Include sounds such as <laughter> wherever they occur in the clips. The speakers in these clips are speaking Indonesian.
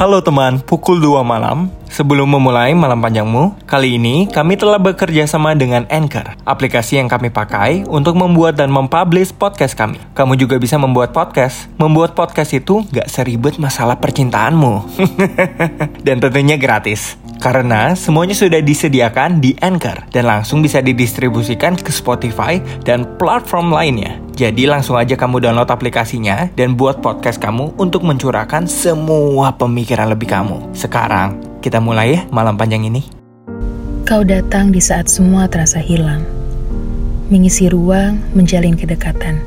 Halo teman, pukul 2 malam. Sebelum memulai malam panjangmu, kali ini kami telah bekerja sama dengan Anchor, aplikasi yang kami pakai untuk membuat dan mempublish podcast kami. Kamu juga bisa membuat podcast. Membuat podcast itu gak seribet masalah percintaanmu. <laughs> dan tentunya gratis. Karena semuanya sudah disediakan di Anchor dan langsung bisa didistribusikan ke Spotify dan platform lainnya. Jadi langsung aja kamu download aplikasinya dan buat podcast kamu untuk mencurahkan semua pemikiran lebih kamu. Sekarang, kita mulai ya malam panjang ini. Kau datang di saat semua terasa hilang. Mengisi ruang, menjalin kedekatan.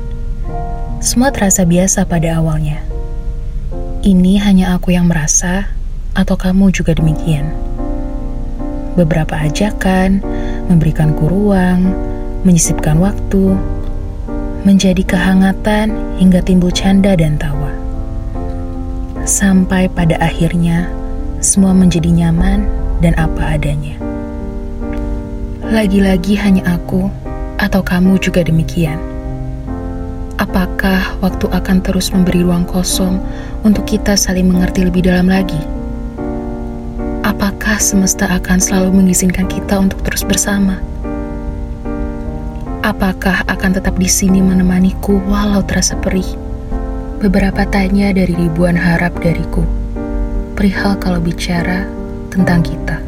Semua terasa biasa pada awalnya. Ini hanya aku yang merasa, atau kamu juga demikian. Beberapa ajakan, memberikanku ruang, menyisipkan waktu, menjadi kehangatan hingga timbul canda dan tawa. Sampai pada akhirnya, semua menjadi nyaman dan apa adanya. Lagi-lagi hanya aku atau kamu juga demikian. Apakah waktu akan terus memberi ruang kosong untuk kita saling mengerti lebih dalam lagi? Apakah semesta akan selalu mengizinkan kita untuk terus bersama? Apakah akan tetap di sini menemaniku walau terasa perih? Beberapa tanya dari ribuan harap dariku. Perihal kalau bicara tentang kita.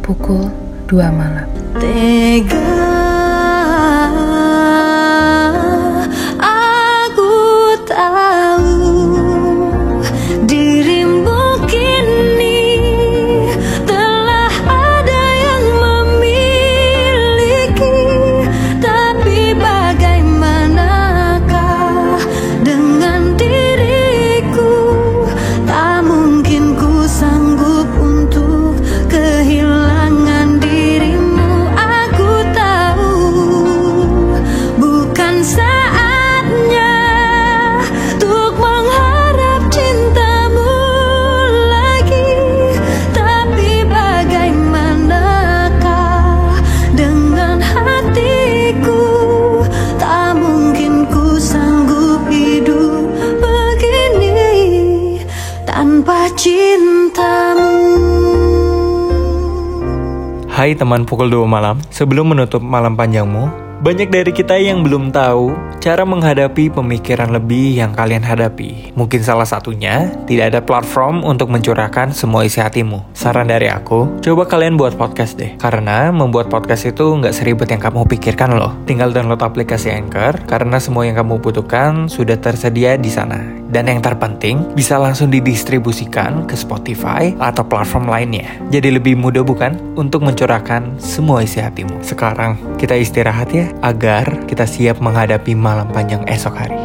Pukul 2 malam. Tega Hai teman pukul 2 malam, sebelum menutup malam panjangmu, banyak dari kita yang belum tahu cara menghadapi pemikiran lebih yang kalian hadapi. Mungkin salah satunya tidak ada platform untuk mencurahkan semua isi hatimu. Saran dari aku, coba kalian buat podcast deh. Karena membuat podcast itu nggak seribet yang kamu pikirkan loh. Tinggal download aplikasi Anchor, karena semua yang kamu butuhkan sudah tersedia di sana. Dan yang terpenting, bisa langsung didistribusikan ke Spotify atau platform lainnya. Jadi lebih mudah bukan untuk mencurahkan semua isi hatimu. Sekarang kita istirahat ya agar kita siap menghadapi malam panjang esok hari.